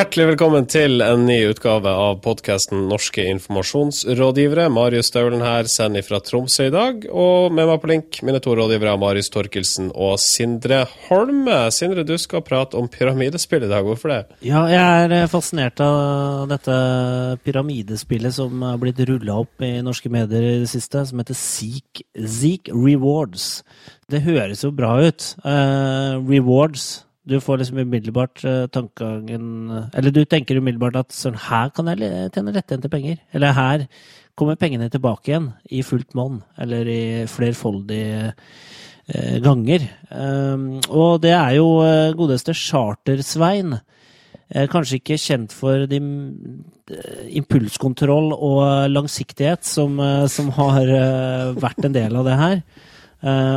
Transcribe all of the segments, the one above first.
Hjertelig velkommen til en ny utgave av podkasten Norske informasjonsrådgivere. Marius Staulen her, sender fra Tromsø i dag. Og med meg på link, mine to rådgivere, Marius Torkelsen og Sindre Holme. Sindre, du skal prate om pyramidespill i dag. Hvorfor det? Ja, jeg er eh, fascinert av dette pyramidespillet som har blitt rulla opp i norske medier i det siste, som heter Seek, Seek Rewards. Det høres jo bra ut. Uh, rewards du får liksom umiddelbart uh, tankegangen Eller du tenker umiddelbart at sånn, her kan jeg tjene lettjente penger. Eller her kommer pengene tilbake igjen i fullt monn, eller i flerfoldige uh, ganger. Um, og det er jo uh, godeste Charter-Svein. Kanskje ikke kjent for de, impulskontroll og langsiktighet som, som har vært en del av det her.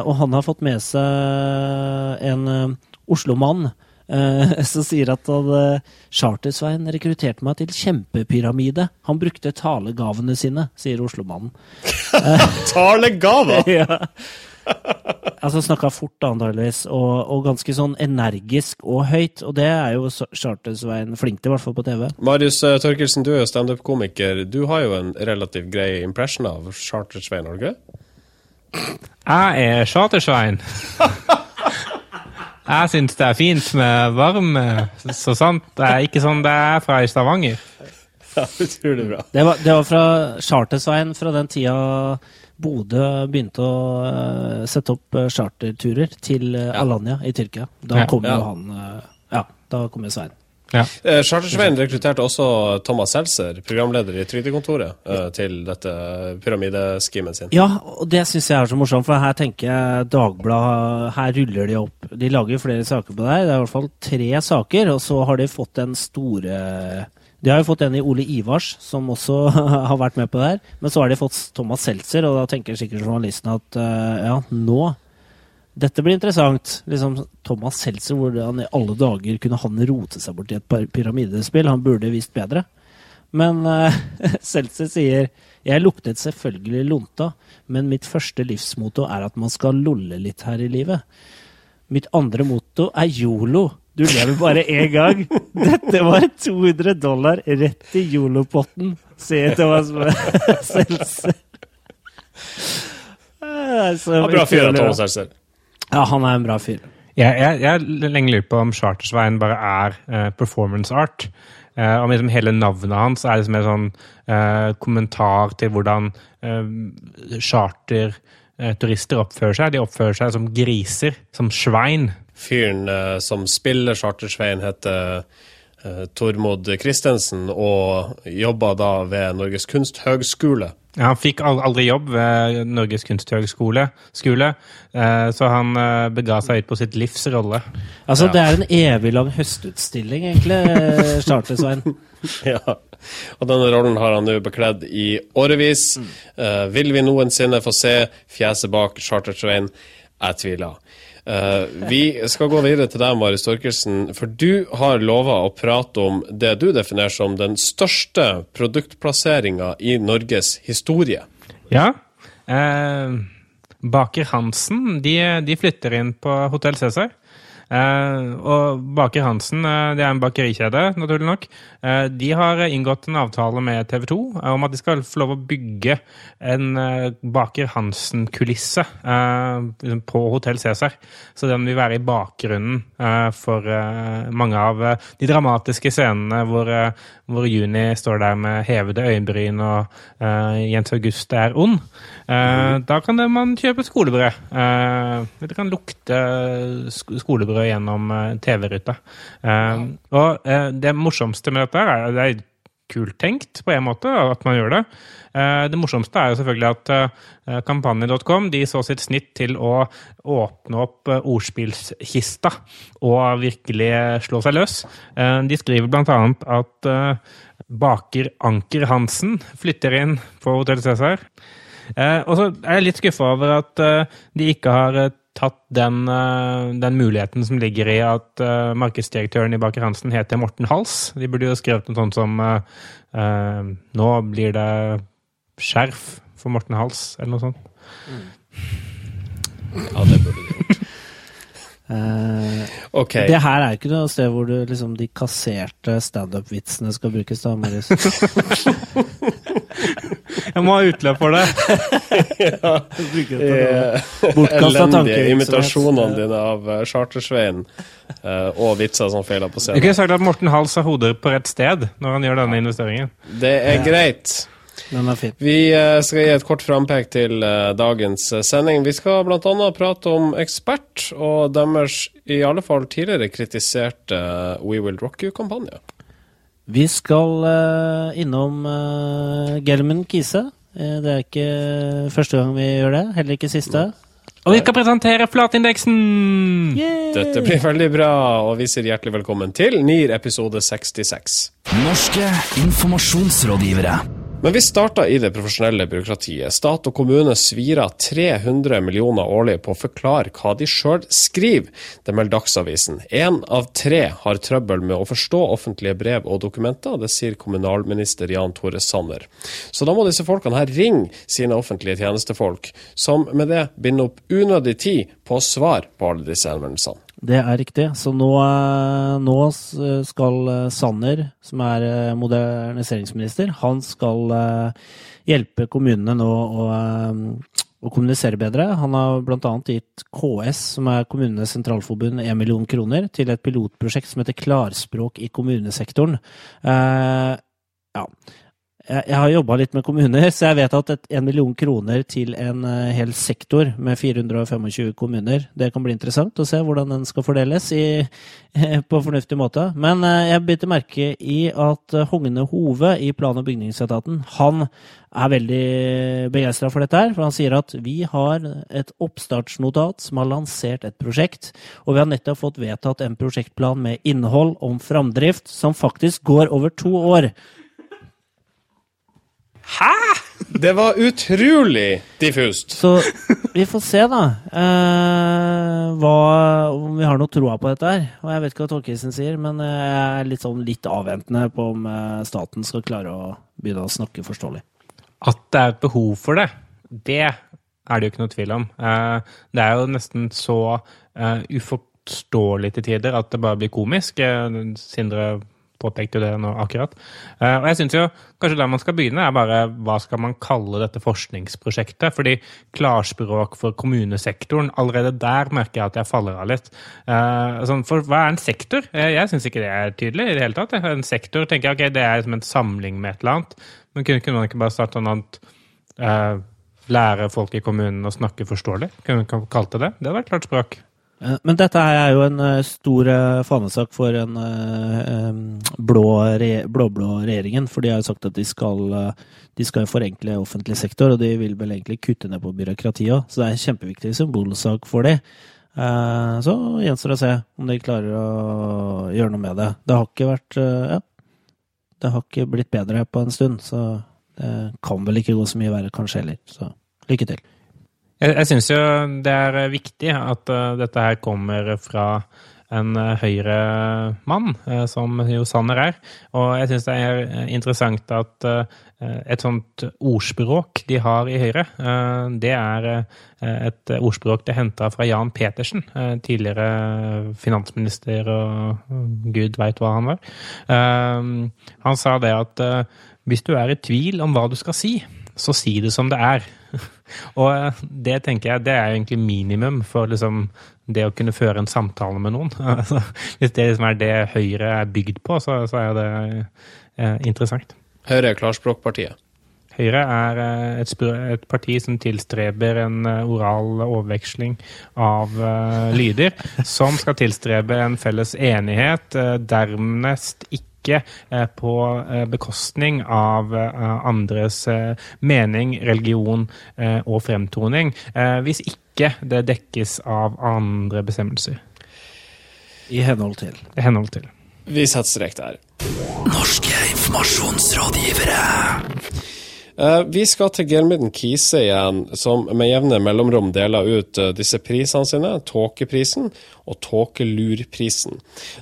og han har fått med seg en Oslo-mann eh, som sier at han, eh, Charter-Svein rekrutterte meg til kjempepyramide. Han brukte talegavene sine, sier Oslo-mannen. Talegaver?! ja. Altså snakka fort, antakeligvis, og, og, ganske sånn energisk og høyt. Og det er jo Charter-Svein flink til, i hvert fall på TV. Marius uh, Torkelsen, du er jo standup-komiker. Du har jo en relativt grei impression av Charter-Svein, har du ikke det? Jeg er Charter-Svein. Jeg syns det er fint med varme, så sant. Det er ikke sånn det er fra i Stavanger. Ja, utrolig bra. Det var, det var fra Chartersveien fra den tida Bodø begynte å uh, sette opp uh, charterturer til uh, Alanya i Tyrkia. Da ja. kom jo han Ja, da kom jo Svein. Ja. Eh, Chartersveien rekrutterte også Thomas Seltzer, programleder i Trygdekontoret, eh, til dette pyramideskimet sin. Ja, og det syns jeg er så morsomt, for her tenker jeg Dagbladet Her ruller de opp. De lager flere saker på det her. Det er i hvert fall tre saker, og så har de fått den store de har jo fått en i Ole Ivars, som også har vært med på det her. Men så har de fått Thomas Seltzer, og da tenker sikkert journalisten at uh, ja, nå dette blir interessant. Liksom, Thomas Seltzer, hvordan i alle dager kunne han rote seg bort i et pyramidespill? Han burde visst bedre. Men uh, Seltzer sier jeg luktet selvfølgelig lunta, men mitt første livsmotto er at man skal lolle litt her i livet. Mitt andre motto er yolo. Du lever bare én gang. Dette var 200 dollar rett i yolo-potten, sier Thomas Seltzer. Bra fyr av Thomas Seltzer. Ja, han er en bra fyr. Jeg, jeg, jeg lenge lurer på om Chartersveien bare er uh, performance art. Uh, om liksom hele navnet hans er liksom en sånn uh, kommentar til hvordan charterturister oppfører seg. De oppfører seg som griser, som svein. Fyren som spiller Chartersveien, heter Tormod Christensen og jobba da ved Norges kunsthøgskole. Ja, han fikk aldri jobb ved Norges kunsthøgskole, skole, eh, så han eh, bega seg ut på sitt livs rolle. Altså, ja. det er en evig lang høstutstilling, egentlig, Charter-Svein. ja, og denne rollen har han nå bekledd i årevis. Mm. Uh, vil vi noensinne få se fjeset bak Charter-Svein? Jeg tviler. Uh, vi skal gå videre til deg, Marius Torkelsen, for du har lova å prate om det du definerer som den største produktplasseringa i Norges historie. Ja. Uh, Baker Hansen de, de, flytter inn på Hotell Cæsar. Uh, og Baker Hansen, uh, det er en bakerikjede, naturlig nok. Uh, de har inngått en avtale med TV 2 om at de skal få lov å bygge en Baker Hansen-kulisse liksom på Hotell Cæsar. Så den vil være i bakgrunnen for mange av de dramatiske scenene hvor, hvor Juni står der med hevede øyenbryn og Jens August er ond. Da kan man kjøpe skolebrød. Det kan lukte skolebrød gjennom eh, TV-ruta. Og det morsomste med dette er det er kult tenkt på en måte at man gjør det. Det morsomste er jo selvfølgelig at kampanje.com de så sitt snitt til å åpne opp ordspillkista og virkelig slå seg løs. De skriver bl.a. at baker Anker Hansen flytter inn på Hotell Cæsar. og så er jeg litt skuffa over at de ikke har tatt den, eh, den, muligheten som ligger i at uh, markedsdirektøren i Baker Hansen heter Morten Hals. De burde jo skrevet noe sånt som uh, uh, Nå blir det skjerf for Morten Hals, eller noe sånt. Mm. Ja, det burde de gjort. OK. Det her er jo ikke noe sted hvor du, liksom, de kasserte standup-vitsene skal brukes, da, Marius. Jeg må ha utløp for det. ja. Elendige tankevirksomhet. imitasjonene dine av eh, Chartersveien uh, og vitser som feiler på scenen. scenen. kunne sagt at Morten Hals har hodet på rett sted når han gjør denne investeringen. Det er greit. Den er fin. Vi eh, skal gi et kort frampek til eh, dagens eh, sending. Vi skal bl.a. prate om ekspert og deres i alle fall tidligere kritiserte We Will Rock You-kampanje. Vi skal innom Gelman Kise. Det er ikke første gang vi gjør det, heller ikke siste. Og vi skal presentere flatindeksen! Yay! Dette blir veldig bra, og vi sier hjertelig velkommen til NIR episode 66. Norske informasjonsrådgivere. Men vi starta i det profesjonelle byråkratiet. Stat og kommune svirer 300 millioner årlig på å forklare hva de sjøl skriver. Det melder Dagsavisen. Én av tre har trøbbel med å forstå offentlige brev og dokumenter. Det sier kommunalminister Jan Tore Sanner. Så da må disse folkene her ringe sine offentlige tjenestefolk, som med det binder opp unødig tid på svar på alle disse henvendelsene. Det er riktig. Så nå, eh, nå skal eh, Sanner, som er eh, moderniseringsminister, han skal eh, hjelpe kommunene nå å, eh, å kommunisere bedre. Han har bl.a. gitt KS, som er Kommunenes sentralforbund, 1 million kroner til et pilotprosjekt som heter Klarspråk i kommunesektoren. Eh, ja. Jeg har jobba litt med kommuner, så jeg vet at en million kroner til en eh, hel sektor med 425 kommuner, det kan bli interessant å se hvordan den skal fordeles i, på fornuftig måte. Men eh, jeg biter merke i at eh, Hogne Hove i plan- og bygningsetaten, han er veldig begeistra for dette her. For han sier at vi har et oppstartsnotat som har lansert et prosjekt, og vi har nettopp fått vedtatt en prosjektplan med innhold om framdrift som faktisk går over to år. Det var utrolig diffust. Så vi får se, da, eh, hva, om vi har noe troa på dette her. Og jeg vet ikke hva Tolkisen sier, men jeg er litt, sånn litt avventende på om eh, staten skal klare å begynne å snakke forståelig. At det er et behov for det, det er det jo ikke noe tvil om. Eh, Det er jo nesten så eh, uforståelig til tider at det bare blir komisk. Eh, Sindre påpekte jo det nå akkurat. Eh, Og jeg syns jo kanskje der man skal begynne, er bare hva skal man kalle dette forskningsprosjektet? Fordi klarspråk for kommunesektoren, allerede der merker jeg at jeg faller av litt. Eh, sånn, For hva er en sektor? Eh, Jeg syns ikke det er tydelig i det hele tatt. En sektor tenker jeg, ok, det er som en samling med et eller annet. Men kunne, man ikke bare starte noe annet Lære folk i kommunen å snakke forståelig? Kunne man kalt det det? Det hadde vært klart språk. Eh, Men dette er jo en eh, stor eh, fanesak for den blå-blå blå, regjeringen. For de har jo sagt at de skal, de skal forenkle offentlig sektor, og de vil vel egentlig kutte ned på byråkratiet òg. Så det er en kjempeviktig symbolsak for de. Så gjenstår det å se om de klarer å gjøre noe med det. Det har ikke vært Ja. Det har ikke blitt bedre på en stund, så det kan vel ikke gå så mye verre kanskje heller. Så lykke til. Jeg, jeg syns jo det er viktig at eh, dette her kommer fra en uh, Høyre-mann, eh, som jo Sanner er. Og jeg syns det er eh, interessant at eh, et sånt ordspråk de har i Høyre, eh, det er eh, et ordspråk det henta fra Jan Petersen, eh, tidligere finansminister og gud veit hva han var. Eh, Han sa det at eh, hvis du er i tvil om hva du skal si, så si det som det er. Og eh, det tenker jeg det er egentlig minimum for liksom det å kunne føre en samtale med noen. Altså, Hvis det liksom er det Høyre er bygd på, så, så er det eh, interessant. Høyre er klarspråkpartiet. Høyre er eh, et, et parti som tilstreber en eh, oral overveksling av uh, lyder, som skal tilstrebe en felles enighet, uh, dernest ikke på bekostning av andres mening, religion og fremtoning, hvis ikke det dekkes av andre bestemmelser. I henhold til. I henhold til. Vi setter strek der. Norske informasjonsrådgivere. Eh, Vi skal til Gelmiden Kise igjen, som med jevne mellomrom deler ut eh, disse prisene sine. Tåkeprisen og Tåkelurprisen.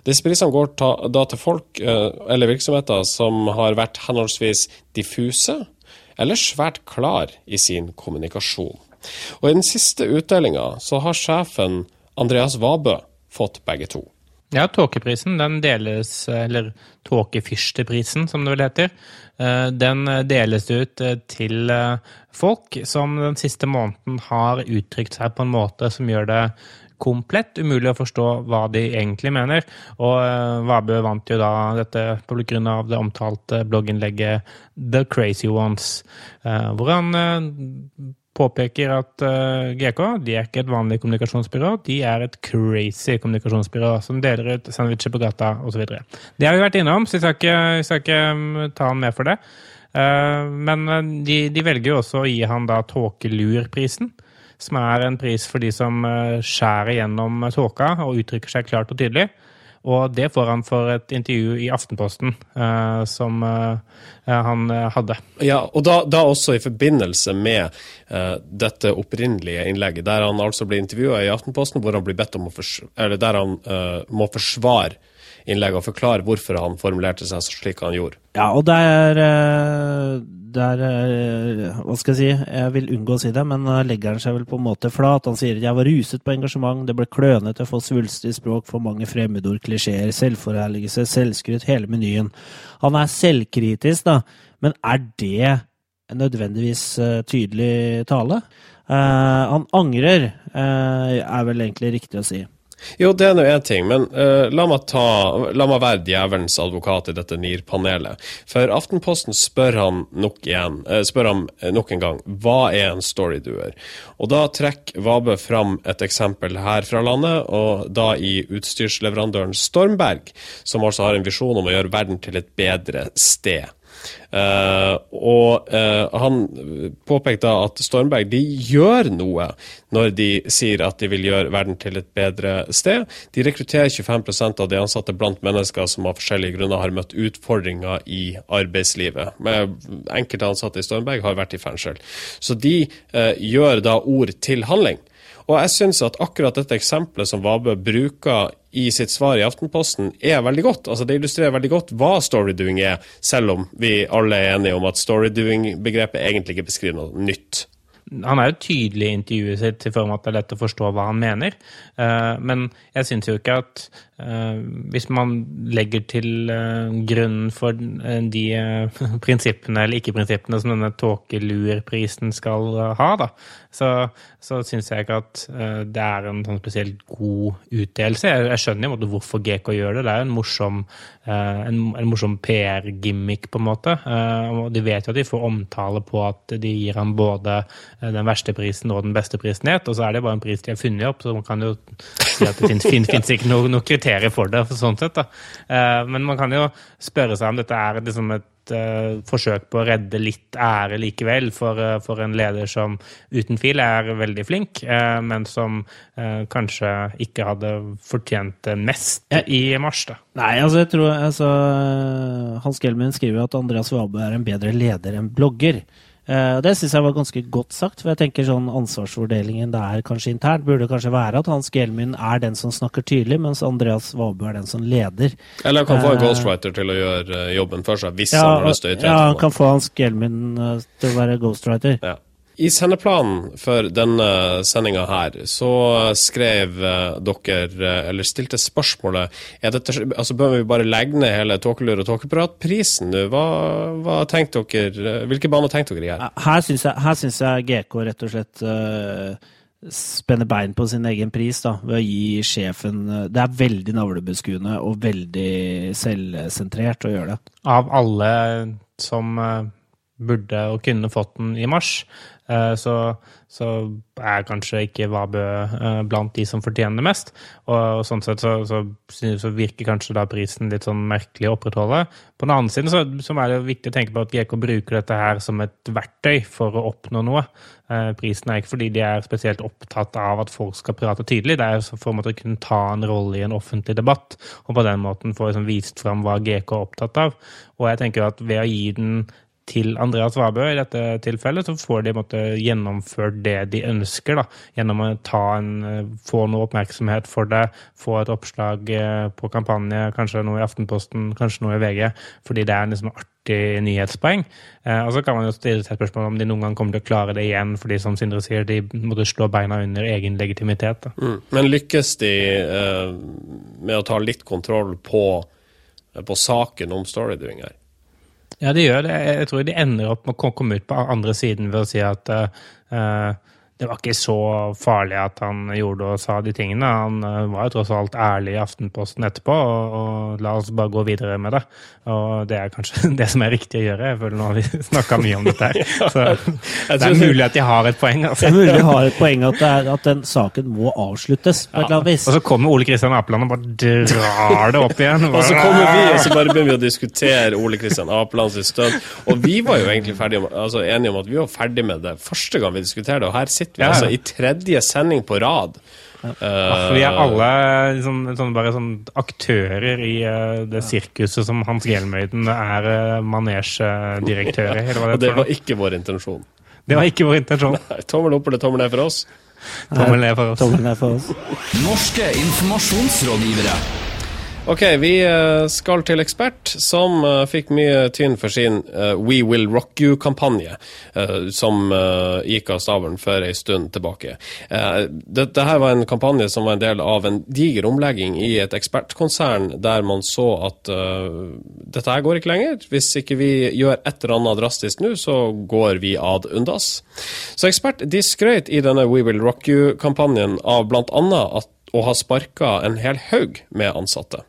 Disse prisene går da til folk eh, eller virksomheter som har vært henholdsvis diffuse eller svært klar i sin kommunikasjon. Og I den siste utdelinga har sjefen Andreas Vabø fått begge to. Ja, Tåkeprisen den deles, eller Tåkefyrsteprisen som det vel heter, eh, den deles ut eh, til eh, folk som den siste måneden har uttrykt seg på en måte som gjør det komplett umulig å forstå hva de egentlig mener. Og Vabø vant jo da dette av det omtalte blogginnlegget The Crazy Ones, hvor han påpeker at uh, GK de er ikke et vanlig kommunikasjonsbyrå, de er et crazy kommunikasjonsbyrå som deler ut sandwicher på gata osv. Det har vi vært innom, så jeg skal ikke, jeg skal ikke um, ta han med for det. Uh, men uh, de, de, velger jo også å gi han da Tåkelurprisen, som er en pris for de som skjærer gjennom tåka og uttrykker seg klart og tydelig. Og det får han for et intervju i Aftenposten uh, som uh, han hadde. Ja, og da, da også i forbindelse med uh, dette opprinnelige innlegget, der han altså blir intervjua i Aftenposten, hvor han blir bedt om å må forsvare innlegget og forklare hvorfor han formulerte seg slik han gjorde. Ja, og det er, det er Hva skal jeg si? Jeg vil unngå å si det, men legger han seg vel på en måte flat. Han sier jeg var ruset på engasjement, det ble klønete, for svulstig språk, for mange fremmedord, klisjeer, selvforherligelse, selvskryt, hele menyen. Han er selvkritisk, da, men er det nødvendigvis eh, tydelig tale? Uh, han angrer, uh, er vel egentlig riktig å si. Jo, det er nå én ting, men uh, la, meg ta, la, meg være djevelens advokat i dette NIR-panelet. For Aftenposten spør han nok igjen, uh, spør han nok en gang hva er en storydoer? Og da trekker Vabø fram et eksempel her fra landet, og da i utstyrsleverandøren Stormberg, som altså har en visjon om å gjøre verden til et bedre sted. Uh, og uh, han påpekte at Stormberg de gjør noe når de sier at de vil gjøre verden til et bedre sted. De rekrutterer 25% av de ansatte blant mennesker som av forskjellige grunner har møtt utfordringer i arbeidslivet. Enkelte ansatte i Stormberg har vært i fengsel. Så de uh, gjør da ord til handling. Og jeg syns at akkurat dette eksempelet som Vabø bruker i sitt svar i Aftenposten, er veldig godt. Altså Det illustrerer veldig godt hva storydoing er, selv om vi alle er enige om at storydoing-begrepet egentlig ikke beskriver noe nytt. Han er jo tydelig i intervjuet sitt i form av at det er lett å forstå hva han mener. Eh, men jeg syns jo ikke at Eh, hvis man legger til eh, grunnen for de prinsippene eller ikke-prinsippene som denne tåkelurprisen skal ha, da, så, så syns jeg ikke at det er en sånn spesielt god utdelelse. Jeg, jeg skjønner jo hvorfor GK gjør det. Det er jo en morsom, en, en morsom PR-gimmick, på en måte. Og de vet jo at de får omtale på at de gir ham både den verste prisen og den beste prisen het. og så er det bare en pris de har funnet opp, så man kan jo si at det finnes ikke noe, noe kriterier for det. For sånn sett, da. Eh, men man kan jo spørre seg om dette er liksom et uh, forsøk på å redde litt ære likevel for, for, en leder som uten fil er veldig flink, men som kanskje ikke hadde fortjent det mest i mars. da. Nei, altså jeg tror altså, Hans Gelmin skriver at Andreas Wabe er en bedre leder enn blogger. Uh, det syns jeg var ganske godt sagt. for jeg tenker sånn Ansvarsfordelingen der kanskje internt burde kanskje være at Hans Gelmin er den som snakker tydelig, mens Andreas Vabø er den som leder. Eller han kan få en uh, ghostwriter til å gjøre uh, jobben for seg, hvis ja, han har lyst til å ytre Ja, han kan få Hans Gelmin til å være ghostwriter. Ja. I sendeplanen for denne sendinga her, så skrev eh, dere, eh, eller stilte spørsmålet er dette, altså Bør vi bare legge ned hele Tåkelur og Tåkepratprisen nå? Hva, hva tenkte dere, Hvilke baner tenkte dere i her? Her syns jeg, jeg, GK rett og slett uh, spenner bein på sin egen pris da, ved å gi sjefen Det er veldig navlebeskuende og veldig selvsentrert å gjøre det. Av alle som burde og kunne fått den i mars, Eh, så, så, er kanskje ikke Vabø eh, blant de som fortjener mest. Og, sånn sett så, så, så, virker kanskje da prisen litt sånn merkelig å opprettholde. På den annen side så, så er det viktig å tenke på at GK bruker dette her som et verktøy for å oppnå noe. Eh, prisen er ikke fordi de er spesielt opptatt av at folk skal prate tydelig, det er for å kunne ta en rolle i en offentlig debatt, og på den måten få liksom vist fram hva GK er opptatt av. Og jeg tenker at ved å gi den til Andreas Vabø i dette tilfellet, så får de måtte, gjennomført det de ønsker. Da, gjennom å en, få noe oppmerksomhet for det, få et oppslag eh, på kampanje, kanskje noe i Aftenposten, kanskje noe i VG, fordi det er liksom artig nyhetspoeng. Eh, og så kan man jo stille seg spørsmål om de noen gang kommer til å klare det igjen, fordi som Sindre sier, de måtte slå beina under egen legitimitet. Mm. Men lykkes de eh, med å ta litt kontroll på, på saken om storydoing her. Ja, de gjør det. Jeg tror de ender opp med å komme ut på andre siden ved å si at uh, det var ikke så farlig at han gjorde og sa de tingene. Han uh, var jo tross alt ærlig i Aftenposten etterpå, og, og, la oss bare gå videre med det. Og det er kanskje det som er riktig å gjøre. Jeg føler nå har vi snakka mye om dette her. Så det er mulig at de har et poeng. Altså. Det er mulig de har et poeng at, er, at den saken må avsluttes på et eller annet vis. Og så kommer Ole Kristian Apeland og bare drar det opp igjen. og så kommer vi, og så bare begynner vi å diskutere Ole Kristian Apelands stønn. Og vi var jo egentlig ferdige, altså, enige om at vi var ferdig med det første gang vi diskuterte det, og her sitter sitter vi ja. altså i tredje sending på rad. Ja. Uh, vi er alle liksom, sånn, bare sånn aktører i uh, det sirkuset som Hans Gjelmøyden er uh, manesjedirektør i. Og det var ikke vår intensjon. Det var ikke vår intensjon. Nei, tommel opp eller tommel ned for oss? Tommel ned for oss. Tommel ned for oss. Norske informasjonsrådgivere. Ok, vi eh, skal til ekspert, som eh, fikk mye tynn for sin uh, We Will Rock You-kampanje, som gikk av stabelen for ei stund tilbake. Dette her var en kampanje som var en del av en diger omlegging i et ekspertkonsern, der man så at dette her går ikke lenger. Hvis ikke vi gjør et eller annet drastisk nå, så går vi ad undas. Så ekspert de skrøt i denne We Will Rock You-kampanjen av bl.a. å ha sparka en hel haug med ansatte.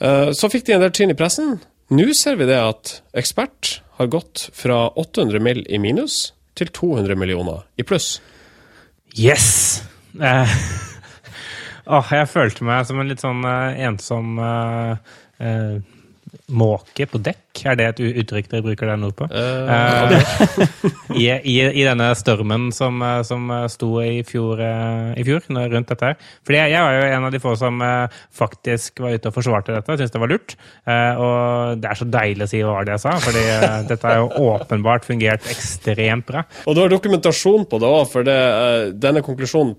Eh, så fikk de en del tynn i pressen. Nå ser vi det at Ekspert har gått fra 800 mill. i minus til 200 millioner i pluss. Yes! Eh, oh, jeg følte meg som en litt sånn eh, ensom eh, uh, måke på dekk. Er det et uttrykk dere bruker der nordpå? Uh, I, i, I, denne stormen som, eh, som sto i fjor, i fjor, rundt dette her. Fordi jeg, jeg, var jo en av de få som faktisk var ute og forsvarte dette, syntes det var lurt. Og det er så deilig å si hva det jeg sa, fordi dette har jo åpenbart fungert ekstremt bra. Og du har dokumentasjon på det òg, for det, denne konklusjonen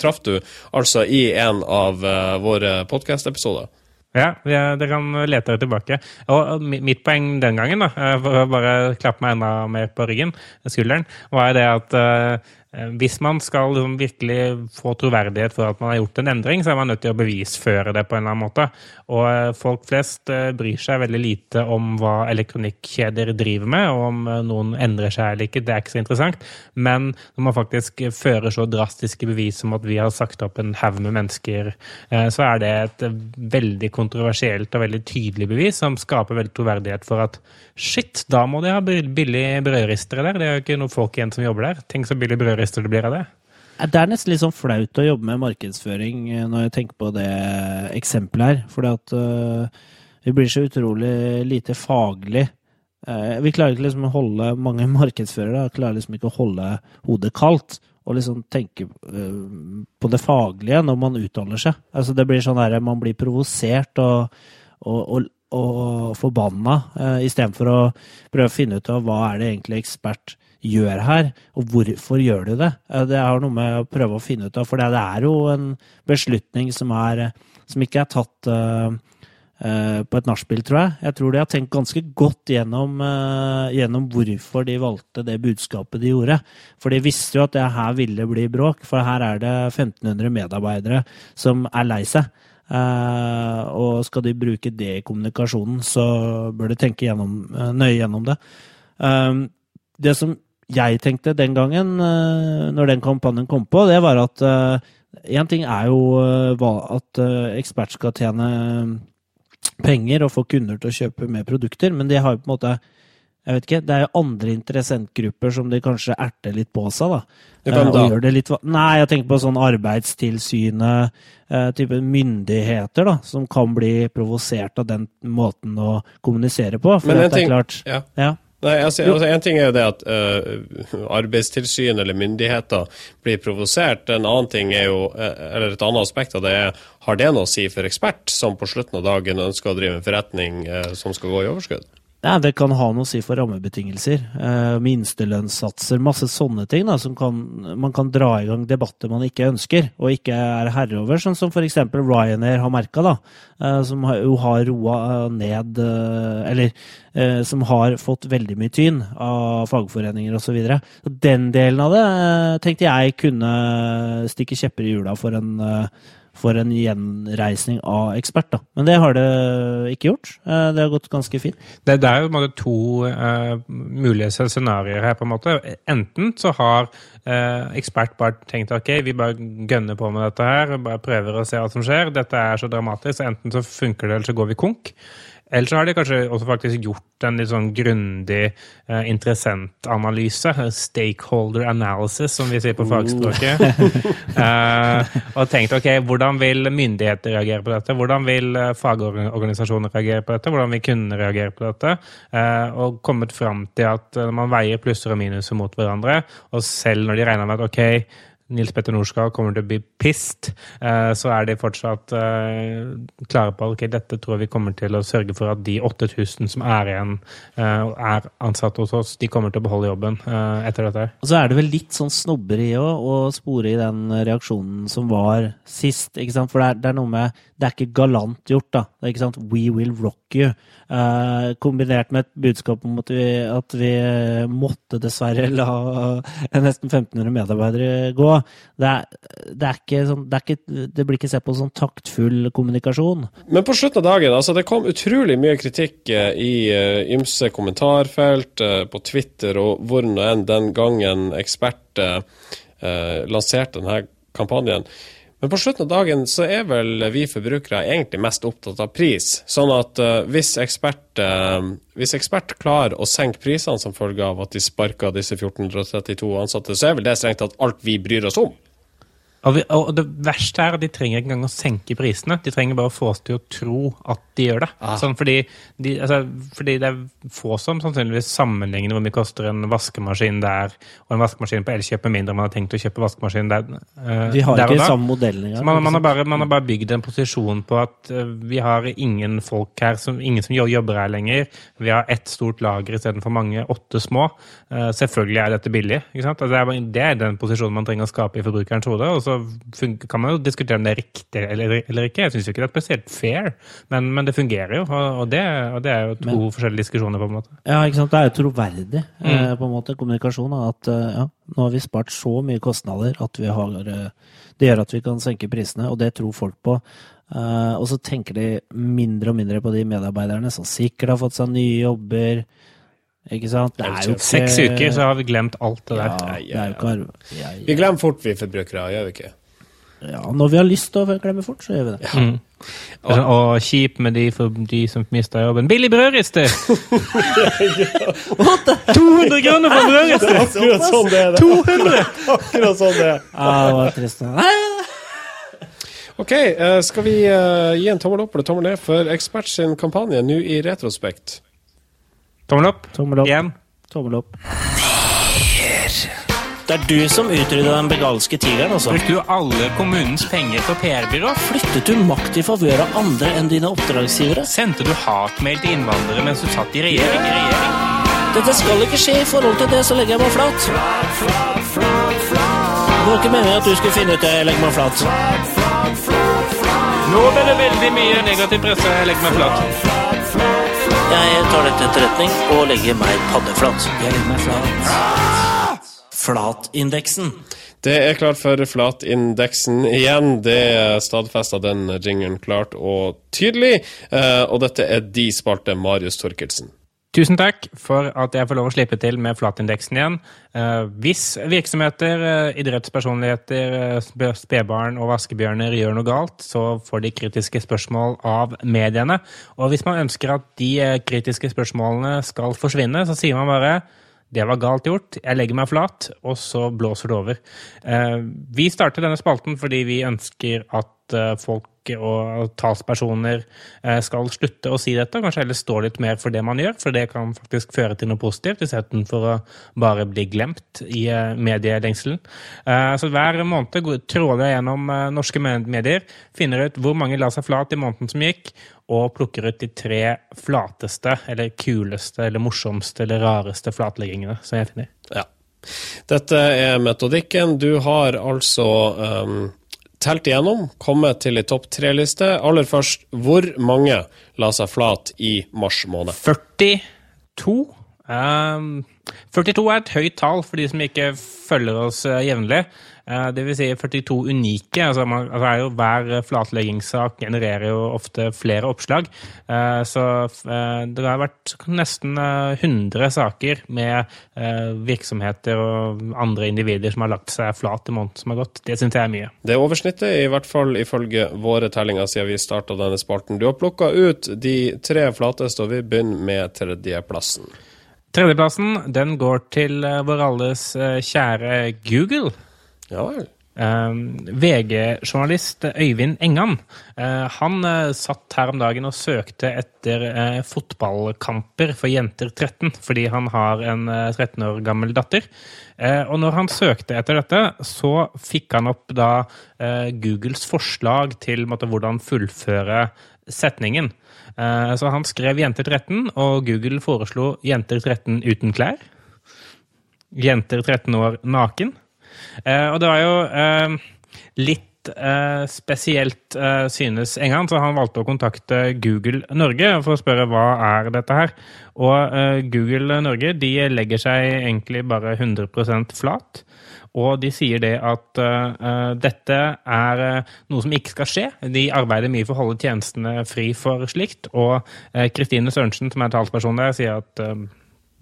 traff du altså i en av våre podkast-episoder. Ja, dere kan lete dere tilbake. Og mitt poeng den gangen, da, eh, for å bare klappe meg enda mer på ryggen, skulderen, var det at Eh, hvis man skal liksom virkelig få troverdighet for at man har gjort en endring, så er man nødt til å bevisføre det på en eller annen måte. Og eh, folk flest eh, bryr seg veldig lite om hva elektronikkjeder driver med, og om noen endrer seg eller ikke, det er ikke så interessant. Men når man faktisk fører så drastiske bevis som at vi har sagt opp en haug med mennesker, så er det et veldig kontroversielt og veldig tydelig bevis som skaper veldig troverdighet for at shit, da må de ha billig brødristere der. Det er jo ikke noen folk igjen som jobber der. Tenk så billig brødristere terrorister det blir av det? Det er nesten litt sånn flaut å jobbe med markedsføring eh, når jeg tenker på det eksempelet her. Fordi uh, vi blir så utrolig lite faglig. Uh, vi klarer ikke liksom å holde Mange markedsførere klarer liksom ikke å holde hodet kaldt og liksom tenke på det faglige når man uttaler seg. Altså det blir sånn der, Man blir provosert og, og, og, og forbanna uh, istedenfor å prøve å finne ut av hva er det egentlig ekspert gjør her, og hvorfor gjør du det? Eh, det har noe med å prøve å finne ut av, for det er jo en beslutning som, er, som ikke er tatt uh, uh, på et nachspiel, tror jeg. Jeg tror de har tenkt ganske godt gjennom, gjennom, hvorfor de valgte det budskapet de gjorde. For de visste jo at det her ville bli bråk, for her er det 1500 medarbeidere som er lei seg. Og skal de bruke det i kommunikasjonen, så bør de tenke gjennom, nøye gjennom det. Det som jeg tenkte den gangen, eh, når den kampanjen kom på, det var at én eh, ting er jo eh, at ekspert skal tjene penger og få kunder til å kjøpe mer produkter, men de har jo på en måte jeg vet ikke, Det er jo andre interessentgrupper som de kanskje erter litt på seg. da. Hvem da? Det litt, nei, jeg tenker på sånn Arbeidstilsynet, type myndigheter, da, som kan bli provosert av den måten å kommunisere på. For Men en ting, klart, ja. ja. Nei, altså, altså, En ting er jo det at uh, arbeidstilsyn eller myndigheter blir provosert. En annen ting er jo, uh, eller Et annet aspekt av det er har det noe å si for ekspert, som på slutten av dagen ønsker å drive en forretning uh, som skal gå i overskudd? Ja, Det kan ha noe å si for rammebetingelser. Eh, minstelønnssatser, masse sånne ting da, som kan, man kan dra i gang debatter man ikke ønsker og ikke er herre over. Sånn som f.eks. Ryanair har merka, eh, som jo har roa eh, ned eh, Eller eh, som har fått veldig mye tyn av fagforeninger osv. Den delen av det eh, tenkte jeg kunne stikke kjepper i hjula for en for en gjenreisning av ekspert. Da. Men det har det ikke gjort. Eh, det har gått ganske fint. Det, det er jo måte to uh, mulige scenarioer her. på en måte. Enten så har uh, ekspert bare tenkt ok, vi bare gønner på med dette her, bare prøver å se hva som skjer. Dette er så dramatisk. Enten så funker det, eller så går vi konk. Eller så har de kanskje også faktisk gjort en litt sånn grundig eh, interessentanalyse. Stakeholder analysis, som vi sier på fagspråket. eh, og tenkt ok, hvordan vil myndigheter reagere på dette? Hvordan vil eh, fagorganisasjoner reagere på dette? Hvordan vil kundene reagere på dette? Eh, og kommet fram til at eh, man veier plusser og minuser mot hverandre, og selv når de regner med at ok, Nils Petter Norskag kommer til å bli pissed, eh, så er de fortsatt eh, klare på at dette tror vi kommer til å sørge for at de 8000 som er igjen, eh, er ansatt hos oss, de kommer til å beholde jobben etter dette. Og så er det vel litt sånn snobberi å spore i den reaksjonen som var sist. ikke sant? For det er, det er noe med Det er ikke galant gjort, da. Det er ikke sant? We will rock you. Kombinert med et budskap om at vi, at vi måtte dessverre la nesten 1500 medarbeidere gå. Det, er, det, er ikke sånn, det, ikke, det blir ikke sett på som taktfull kommunikasjon. Men på slutten av dagen, altså det kom utrolig mye kritikk eh, i uh, ymse kommentarfelt, uh, på Twitter og hvor nå enn den gangen eksperter uh, lanserte denne kampanjen. Men på slutten av dagen så er vel vi forbrukere egentlig mest opptatt av pris. Sånn at uh, hvis, ekspert, uh, hvis, ekspert, klarer å senke prisene som følge av at de sparker disse 1432 ansatte, så er vel det strengt tatt alt vi bryr oss om. Og, vi, og, det verste er at de trenger ikke engang å senke prisene. De trenger bare å få oss til å tro at de gjør det. Ah. Sånn fordi, de, altså, fordi, det er få som sannsynligvis sammenligner hvor mye koster en vaskemaskin der og en vaskemaskin på Elkjøp, med mindre man har tenkt å kjøpe vaskemaskin der. Uh, de har der ikke samme modellen engang. Man, man, har bare, man har bare bygd en posisjon på at uh, vi har ingen folk her, som, ingen som jobber her lenger. Vi har ett stort lager istedenfor mange, åtte små. Uh, selvfølgelig er dette billig. Altså, det, er, det, er, den posisjonen man trenger å skape i forbrukerens hode. og så kan man jo diskutere om det er riktig eller, eller ikke. Jeg syns ikke det er spesielt fair, men, men det fungerer jo. Og det, og det, er jo to men, forskjellige diskusjoner, på en måte. Ja, ikke sant. Det er jo troverdig, mm. eh, på en måte, kommunikasjon. At eh, ja, nå har vi spart så mye kostnader at vi har eh, Det gjør at vi kan senke prisene, og det tror folk på. Eh, og så tenker de mindre og mindre på de medarbeiderne som sikkert har fått seg nye jobber. Ikke sant? Det er jo ikke... Seks uker, så har vi glemt alt det der. Ja, ja, ja. Ikke... Vi glemmer fort, vi forbrukere, gjør vi ikke? Ja, når vi har lyst til å glemme fort, så gjør vi det. Mm. Og, og, kjip med de, for de som mister jobben. Billig brødrister! 200 kroner for brødrister! Akkurat sånn det er. 200! Akkurat sånn det er. Ja, det var trist. Ok, uh, skal vi uh, gi en tommel opp eller tommel ned for Ekspert sin kampanje nå i retrospekt? Tommel opp. Tommel opp. Igjen. Tommel opp. Det er du som utrydda den begalske tigeren, altså. Brukte du alle kommunens penger på PR-byrå? Flyttet du makt i favør av andre enn dine oppdragsgivere? Sendte du hatmail til innvandrere mens du satt i regjering? I regjering? Dette skal ikke skje. I forhold til det så legger jeg meg flat. Det var ikke meningen at du skulle finne ut det. Jeg legger meg flat. Nå ble det veldig mye negativ presse. Jeg legger meg flat. Jeg tar dette til etterretning og legger meg paddeflat. Jeg legger meg flat. Flatindeksen. Det er klart for Flatindeksen igjen. Det stadfesta den jingeren klart og tydelig. Eh, og dette er de spalte Marius Torkelsen. Tusen takk for at jeg får lov å slippe til med flatindeksen igjen. Eh, hvis virksomheter, eh, idrettspersonligheter, spedbarn og vaskebjørner gjør noe galt, så får de kritiske spørsmål av mediene. Og hvis man ønsker at de kritiske spørsmålene skal forsvinne, så sier man bare det var galt gjort. Jeg legger meg flat, og så blåser det over. Eh, vi starter denne spalten fordi vi ønsker at eh, folk og talspersoner eh, skal slutte å si dette, kanskje heller stå litt mer for det man gjør, for det kan faktisk føre til noe positivt, istedenfor å bare bli glemt i eh, medielengselen. Eh, så hver måned tråler jeg gjennom norske medier, finner ut hvor mange la seg flat i måneden som gikk, og plukker ut de tre flateste, eller kuleste, eller morsomste, eller rareste flatleggingene som jeg finner. Ja. Dette er metodikken. Du har altså um telt igjennom, kommet til ei topp tre-liste. Aller først, hvor mange la seg flat i mars måned? 42. Um, 42 er et høyt tall for de som ikke følger oss uh, jevnlig. Eh, Det vil si 42 unike. Altså, man, altså er hver flatleggingssak genererer jo ofte flere oppslag. Eh, Så eh, det har vært nesten eh, 100 saker med virksomheter og andre individer som har lagt seg flat i måneden som har gått. Det syns jeg er mye. Det er oversnittet, i hvert fall ifølge våre tellinger siden vi starta denne spalten. Du har plukka ut de tre flateste, og vi begynner med tredjeplassen. Tredjeplassen den går til vår alles kjære Google. Ja vel. Um, VG-journalist Øyvind Engan eh, han eh, satt her om dagen og søkte etter eh, fotballkamper for jenter 13, fordi han har en eh, 13 år gammel datter. Og når han søkte etter dette, så fikk han opp da Googles forslag til måtte, hvordan fullføre setningen. Så han skrev jenter 13, og Google foreslo jenter 13 uten klær. Jenter 13 år naken. Eh, og det var jo eh, litt eh, spesielt, synes Engan, så han valgte å kontakte Google Norge for å spørre hva er dette her. Og Google Norge de legger seg egentlig bare 100% flat. Og de sier det at uh, dette er uh, noe som ikke skal skje. De arbeider mye for å holde tjenestene fri for slikt. Og Kristine uh, Sørensen, som er talsperson der, sier at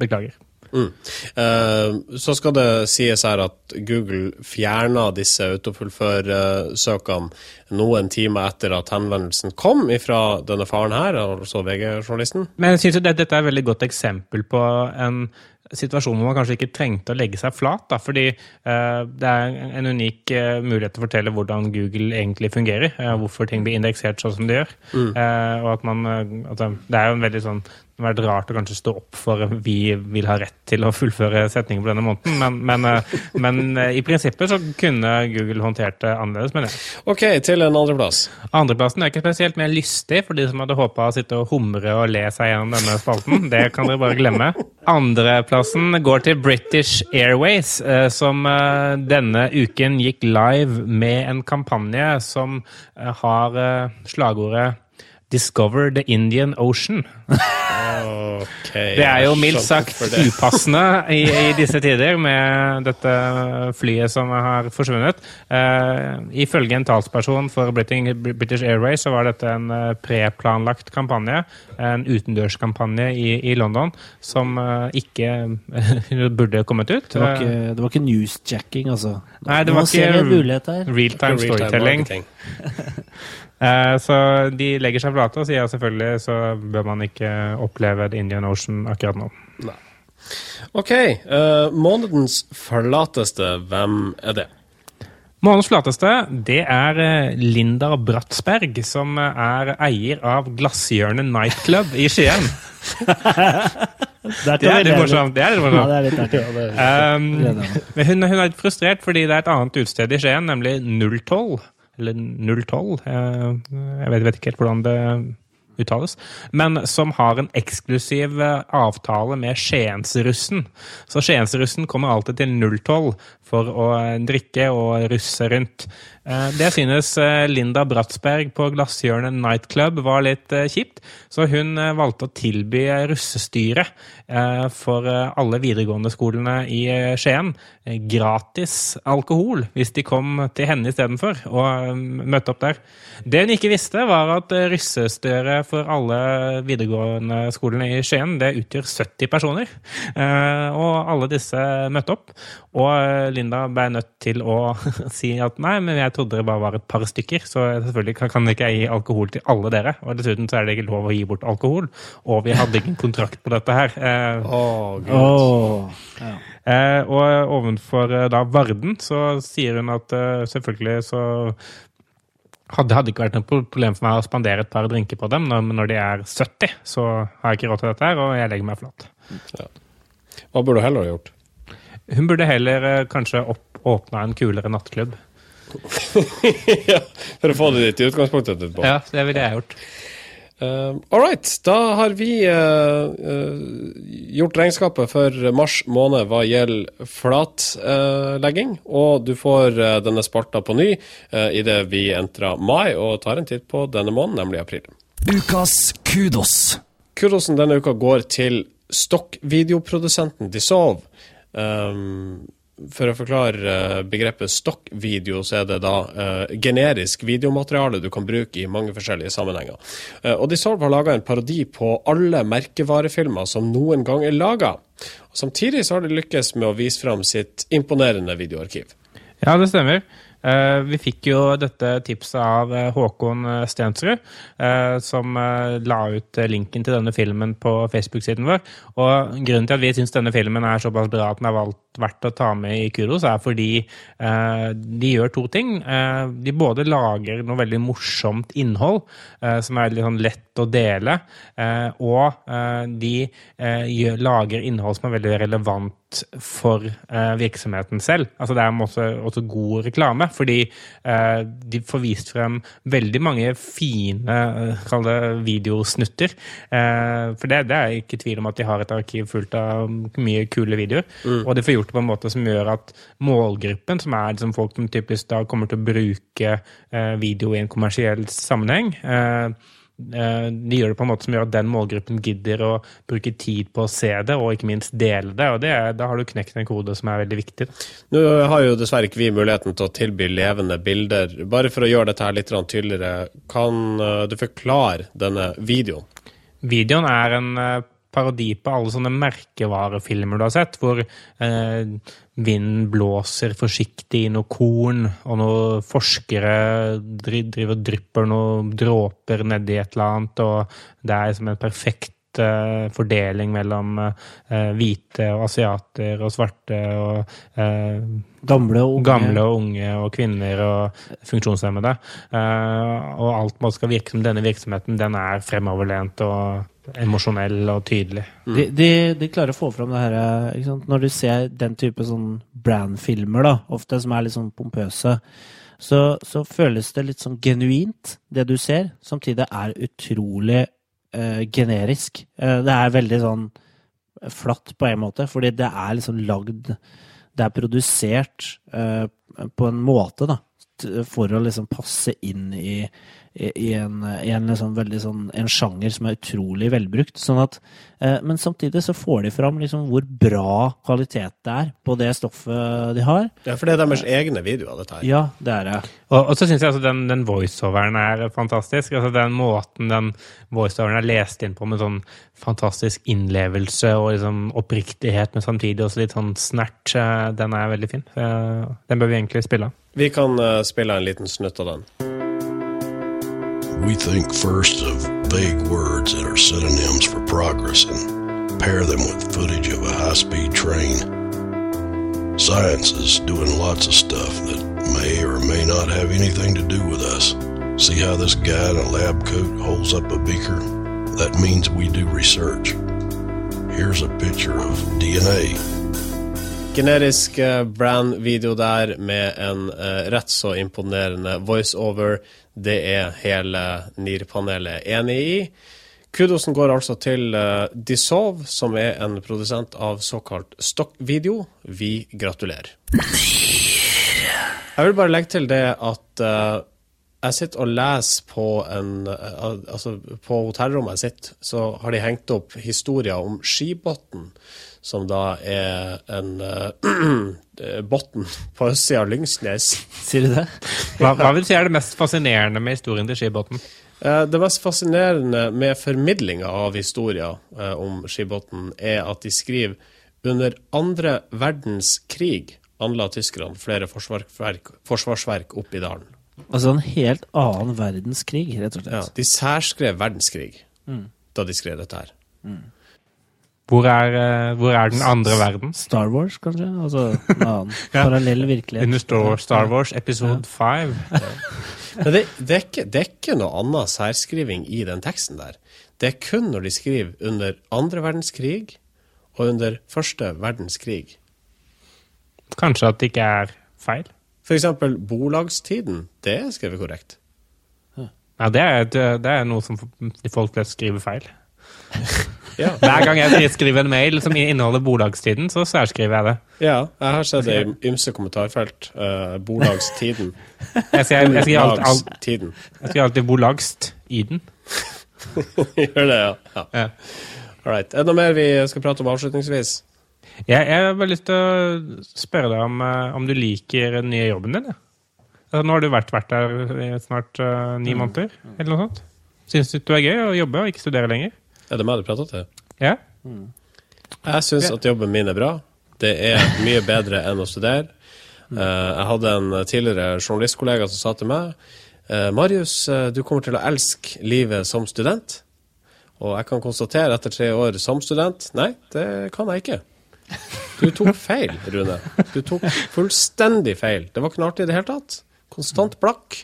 beklager. Mm. Uh, så skal det sies her at Google fjerna disse autofullfør-søkene noen timer etter at henvendelsen kom fra denne faren her, altså VG-journalisten. Men jeg synes det, dette er et veldig godt eksempel på en situasjon hvor man kanskje ikke trengte å legge seg flat. Da, fordi uh, det er en unik uh, mulighet til å fortelle hvordan Google egentlig fungerer. Uh, hvorfor ting blir indeksert sånn som de gjør. Eh, og at man, altså, det er jo en veldig sånn det vært rart å kanskje stå opp for vi vil ha rett til å fullføre setningen på denne måneden, men, men, eh, men eh, i prinsippet så kunne Google håndtert det annerledes, mener jeg. OK, til en andreplass. Andreplassen er ikke spesielt mer lystig for de som hadde håpa å sitte og humre og le seg gjennom denne spalten. Det kan dere bare glemme. Andreplassen går til British Airways, eh, som denne uken gikk live med en kampanje som har slagordet Discover the Indian Ocean. Okay, Det er jo mildt sagt upassende i, i disse tider med dette flyet som har forsvunnet. Uh, ifølge en talsperson for British, Airways så var dette en eh, preplanlagt kampanje, en utendørskampanje i, i London, som uh, ikke burde kommet ut. Det var ikke, det var ikke newsjacking, altså. Nei, det var ikke-. Real-time Real-time storytelling. Eh, så de legger seg flate og sier at selvfølgelig så bør man ikke oppleve The Indian Ocean akkurat nå. OK, Uh, månedens flateste, hvem er det? Månedens flateste det er eh, Linda Bratsberg, som er eier av Glasshjørnet Nightclub i Skien. Det er litt morsomt. Det er litt Ja, det er litt artig. Um, hun, hun er litt frustrert fordi det er et annet utested i Skien, nemlig 012. Eller 012. eh, Jeg vet, vet ikke helt hvordan det uttales. Men som har en eksklusiv eh, avtale med Skiensrussen. Så Skiensrussen kommer alltid til 012 for å eh, drikke og russe rundt. Eh, Det synes eh, Linda Bratsberg på Glasshjørnet Nightclub var litt kjipt, så hun valgte å tilby russestyre for alle videregående skolene i Skien gratis alkohol hvis de kom til henne istedenfor og møtte opp der. Det hun ikke visste, var at russestyre for alle videregående skolene i Skien det utgjør 70 personer. Og alle disse møtte opp. Og Linda ble nødt til å si at nei, men jeg trodde det bare var et par stykker, så selvfølgelig kan- kan ikke jeg gi alkohol til alle dere. Og dessuten så er det ikke lov å gi bort alkohol. Og vi hadde ingen kontrakt på dette her. Eh, oh, gud. Åh, ja. Eh, og ovenfor eh, da Varden så sier hun at eh, selvfølgelig så hadde hadde ikke vært noe problem for meg å spandere et par drinker på dem, når, men når de er 70, så har jeg ikke råd til dette her, og jeg legger meg flat. Hva burde du heller ha gjort? Hun burde heller eh, kanskje opp, åpna en kulere nattklubb. ja, for å få det ditt i utgangspunktet etterpå. Ja, det ville jeg gjort. Uh, all right, da har vi uh, uh, gjort regnskapet for mars måned hva gjelder flatlegging. og du får denne spalta på ny uh, idet vi entrer mai og tar en titt på denne måneden, nemlig april. Ukas kudos. Kudosen denne uka går til stokkvideoprodusenten Dissolve. Um, for å forklare eh, begrepet stokkvideo, så er det da uh, generisk videomateriale du kan bruke i mange forskjellige sammenhenger. Uh, og Dissolve har laga en parodi på alle merkevarefilmer som noen gang er laga. Samtidig så har de lykkes med å vise fram sitt imponerende videoarkiv. Ja, det stemmer. Eh, vi fikk jo dette tipset av eh, Håkon eh, Stensrud, som la ut linken til denne filmen på Facebook-siden vår. Og grunnen til at vi syns denne filmen er såpass bra at den er valgt verdt å ta med i Kudos, er fordi eh, de gjør to ting. Eh, de både lager noe veldig morsomt innhold, eh, som er litt sånn lett å dele, og de gjør, lager innhold som er veldig relevant for virksomheten selv. Altså Det er også, også god reklame, fordi de får vist frem veldig mange fine kall det videosnutter. for det, det, er ikke tvil om at de har et arkiv fullt av mye kule videoer. Mm. Og de får gjort gjort på en måte som gjør at målgruppen, som er liksom folk som typisk da kommer til å bruke eh, video i en kommersiell sammenheng, eh, eh, de gjør det på en måte som gjør at den målgruppen gidder å bruke tid på å se det, og ikke minst dele det. og det, Da har du knekt en kode som er veldig viktig. Nå har jo dessverre ikke vi muligheten til å tilby levende bilder. Bare for å gjøre dette her litt tydeligere, kan du forklare denne videoen? Videoen er en parodi på alle sånne merkevarefilmer du har sett, hvor eh, vinden blåser forsiktig i noe korn, og noen forskere driver og drypper noen dråper nedi et eller annet, og det er som en perfekt uh, fordeling mellom eh, hvite og asiater og svarte og eh, Gamle og. Gamle og unge og kvinner og funksjonshemmede. og alt man skal virke som denne virksomheten, den er fremoverlent og emosjonell og tydelig. Mm. De, de, de, klarer å få fram det her Når du ser den type sånn brand-filmer, da, ofte som er litt sånn pompøse, så, så, føles det litt sånn genuint, det du ser. Samtidig er utrolig uh, generisk. Uh, det er veldig sånn flatt på en måte, fordi det er liksom lagd Det er produsert uh, på en måte, da, for å liksom passe inn i i en, i en, liksom veldig sånn, en sjanger som er utrolig velbrukt. Sånn at, eh, men samtidig så får de fram liksom hvor bra kvalitet det er på det stoffet de har. Ja, For det er deres egne videoer, dette her. Ja, det er det. Og, og så syns jeg altså den, den voiceoveren er fantastisk. altså Den måten den voiceoveren er lest inn på med sånn fantastisk innlevelse og liksom oppriktighet, men samtidig også litt sånn snert, eh, den er veldig fin. Den bør vi egentlig spille av. Vi kan uh, spille en liten snutt av den. We think first of vague words that are synonyms for progress and pair them with footage of a high speed train. Science is doing lots of stuff that may or may not have anything to do with us. See how this guy in a lab coat holds up a beaker? That means we do research. Here's a picture of DNA. Generisk eh, brand-video der med en uh, rett så imponerende voiceover. Det er hele NIR-panelet enig i. Kudosen går altså til uh, Dissolve, som er en produsent av såkalt stokkvideo. Vi gratulerer. Jeg vil bare legge til det at uh, jeg sitter og leser på en uh, Altså, på hotellrommet jeg sitter, så har de hengt opp historier om Skibotn, som da er en uh, botn på østsida av Lyngsnes. Sier du det? Hva, hva, vil du si er det mest fascinerende med historien til Skibotn? Uh, det mest fascinerende med formidlinga av historier uh, om Skibotn, er at de skriver under andre verdenskrig anla tyskerne flere forsvarsverk, forsvarsverk opp i dalen. Altså en helt annen verdenskrig, rett og slett. Ja, de særskrev verdenskrig mm. da de skrev dette her. Mm. Hvor er, eh, hvor er, den andre verden? Star Wars, kanskje? Altså en annen ja. parallell virkelighet. Under Star Wars episode 5. Ja. Men det, det, er ikke, det, er ikke, noe annet særskriving i den teksten der. Det er kun når de skriver under andre verdenskrig og under første verdenskrig. Kanskje at det ikke er feil? For eksempel bolagstiden. Det er skrevet korrekt. Ja, det er, det er noe som folk flest skriver feil. Ja. Hver gang jeg skriver en mail som inneholder bolagstiden, så særskriver jeg det. Ja, jeg har sett det i ymse kommentarfelt. Uh, bolagstiden. Jeg skriver, jeg skriver alt, alt, jeg skriver alltid bolagst i den. Gjør det, ja. ja. ja. All right. Er det noe mer vi skal prate om avslutningsvis? Jeg, jeg har bare lyst til å spørre deg om, eh, om du liker den nye jobben din. Ja. Altså, nå har du vært, vært der i snart uh, ni måneder, eller noe sånt. Syns du det er gøy å jobbe og ikke studere lenger? Er det meg du prater til? Ja? Jeg syns at jobben min er bra. Det er mye bedre enn å studere. Eh, jeg hadde en tidligere journalistkollega som sa til meg eh, Marius, eh, du kommer til å elske livet som student. Og jeg kan konstatere etter tre år som student nei, det kan jeg ikke. Du tok feil, Rune. Du tok fullstendig feil. Det var ikke noe artig i det hele tatt. Konstant blakk.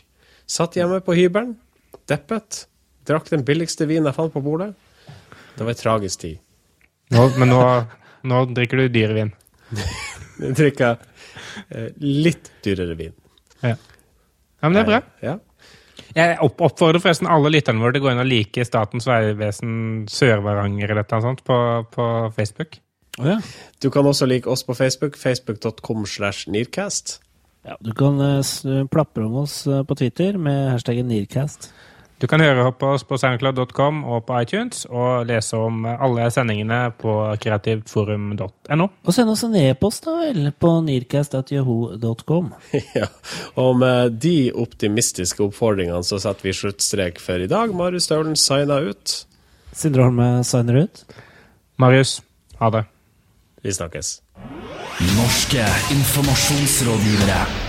Satt hjemme på hybelen, deppet. Drakk den billigste vinen jeg fant på bordet. Det var en tragisk tid. Nå, men nå, nå drikker du dyr vin. Jeg drikker eh, litt dyrere vin. Ja. ja, men det er bra. Ja. Jeg opp oppfordrer forresten alle lytterne våre til å gå inn og like Statens vegvesen Sør-Varanger eller annet sånt på, på Facebook. Oh, ja. Du kan også like oss på Facebook. Facebook.com slash Nearcast. ja. Du kan uh, plapre om oss eh, på Twitter med hashtaggen Nearcast. Du kan høre på oss på soundcloud.com og på iTunes, og lese om alle sendingene på kreativtforum.no. Og send oss en e-post da vel på nearcast.yahoo.com. ja. Og med de optimistiske oppfordringene så setter vi sluttstrek for i dag. Marius Staulen signer ut. Sindre Holme signer ut. Marius, ha det. Vi snakkes. Norske informasjonsrådgivere.